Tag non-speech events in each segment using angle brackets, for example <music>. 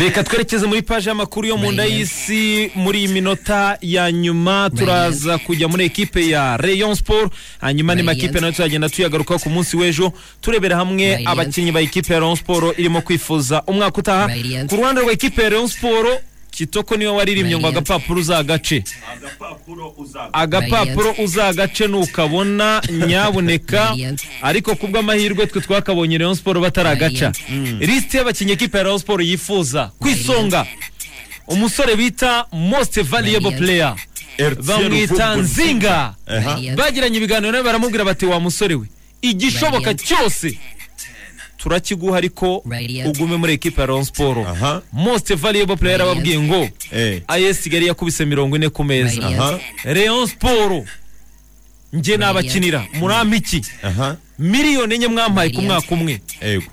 reka twerekeze muri paji y'amakuru yo mu nda y'isi muri iyi minota ya nyuma turaza kujya muri ekipe ya rayon sport hanyuma ni makipe na yo tuzagenda tuyagarukaho ku munsi w'ejo turebera hamwe abakinnyi ba ekipe ya rayon sport irimo kwifuza umwaka utaha. Ku ruhande rwa ekipe ya rayon sport kitoko ni we waririmbye ngo agapapuro uzagace. Agapapuro uzaga agapapuro uzagace nukabona nyabuneka. Radiant. ariko ku bw'amahirwe twe twakabonye rayon sport bataragaca Radiant. lisite y'abakinnyi ekipe ya rayon sport yifuza ku isonga umusore bita most valuable player. Bamwita nzinga. Bagiranye ibiganiro nawe baramubwira bati wa musore we igishoboka cyose turakiguha ariko ugume muri ekipe ya aha. Most valuable player arababwiye ngo eh. As kigali yakubise mirongo ine ku meza rayon sport njye nabakinira murampa iki miliyoni enye mwampaye ku mwaka umwe.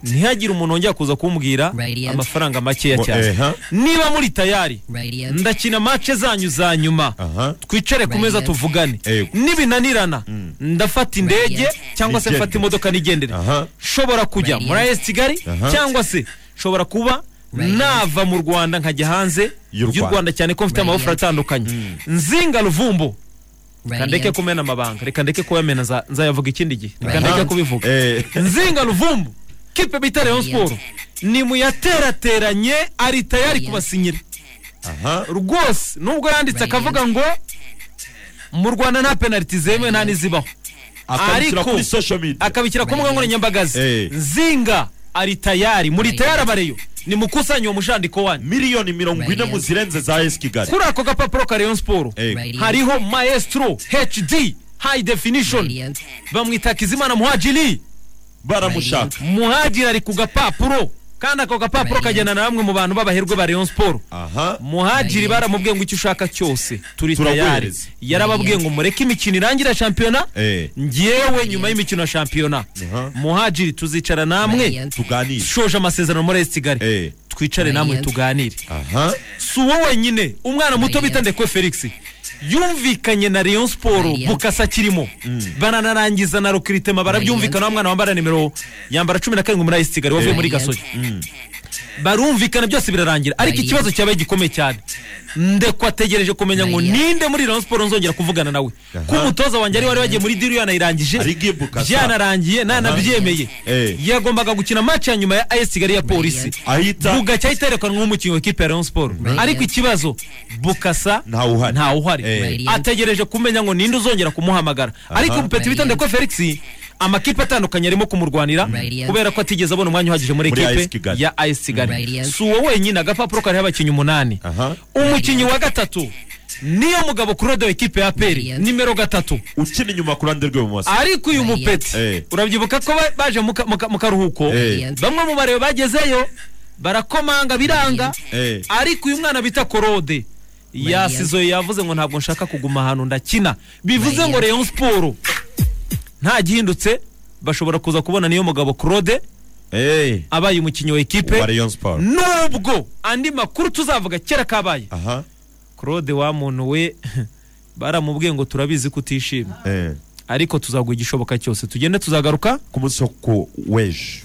Ntihagire umuntu wongera kuza kumbwira amafaranga makeya cyane. niba muri tayari ndakina mace zanyu za nyuma. Twicare ku meza tuvugane. Nibinanirana. Ndafata indege cyangwa se mfata imodoka nigendere. Nshobora kujya muri AS Kigali cyangwa se nshobora kuba nava mu Rwanda nkajya hanze Y'u Rwanda. Cyane ko mfite amabofero atandukanye. Nzinga ruvumbo. Reka ndeke kumena amabanga reka ndeke kuyamena nza- nzayavuga ikindi gihe. Reka ndeke kubivuga. Eh. Nzinga ruvumbu kipe bita Radiant. sport ni muyaterateranye ari tayari kubasinyira. aha. Rwose nubwo yanditse akavuga ngo mu rwanda nta penaliti zemewe nta n'izibaho. Ariko- kuri social media. akabishyira ku mbuga nkoranyambaga ze nzinga ari tayari. Muri tayari abareyo ni mukusanye uwo mushandiko wanyu. Miliyoni mirongo ine mu zirenze za esi kigali. Kuri ako gapapuro ka rayon Radiant. hariho maestro hd high definition. Radiant. bamwita kizimana muhajiri. Baramushaka. Muhajiri ari ku gapapuro. Kandi ako gapapuro kagenda na bamwe mu bantu b'abaherwe ba rayon sport. Muhajiri baramubwiye ngo icyo ushaka cyose turi tayari yarababwiye ngo mureke imikino irangire shampiyona eh. ngewe nyuma y'imikino ya shampiyona. Muhajiri tuzicara namwe shoje amasezerano muri esi kigali. Eh. Twicare namwe tuganire. Si uwo wenyine umwana muto bita ndekwe felix yumvikanye na rayon sport bukasa kirimo. Bananarangiza na rukiritema barabyumvikana wa mwana wambara nimero yambara cumi na karindwi muri ayisi kigali wavuye muri gasogi barumvikana byose birarangira. Ariko ikibazo cyabaye gikomeye cyane. Ndekwa ategereje kumenya ngo ninde muri rayon sport nzongera kuvugana nawe. Ko umutoza wanjye ari wari wagiye muri diri yanayirangije byanarangiye nanabyemeye. Eh. yagombaga gukina match ya nyuma ya ayisi kigali ya polisi ahita bugacya ahita yerekanwa nk'umukinnyi w'ikipe ya rayon sport Radiant. ariko ikibazo bukasa ntawe uhari Eh. Ategereje kumenya ngo ninde uzongera kumuhamagara. Ariko umupeti bita ndekwe felix amakipe atandukanye arimo kumurwanira kubera ko atigeze abona umwanya uhagije muri ekipe ya AS Kigali. Si uwo wenyine agapapuro kariho abakinnyi umunani. Umukinnyi wa gatatu niyo mugabo kurode w'ikipe ya peri nimero gatatu. Ukina inyuma ku ruhande rw'ibumoso ariko uyu mupeti Eh. urabyibuka ko ba- baje mu ka- mu ka- mu karuhuko? Eh. Bamwe mu bareba bagezeyo barakomanga biranga. Eh. Ariko uyu mwana bita korode yasizoye yavuze ngo ntabwo nshaka kuguma ahantu ndakina. Bivuze ngo rayon siporo nta gihindutse bashobora kuza kubona niyo mugabo claude abaye umukinnyi wa ekipe nubwo andi makuru tuzavuga kera kabaye. Claude wa muntu we <laughs> baramubwiye ngo turabizi ko utishimye eh. Ariko tuzaguha igishoboka cyose. Tugende tuzagaruka ku munsi weje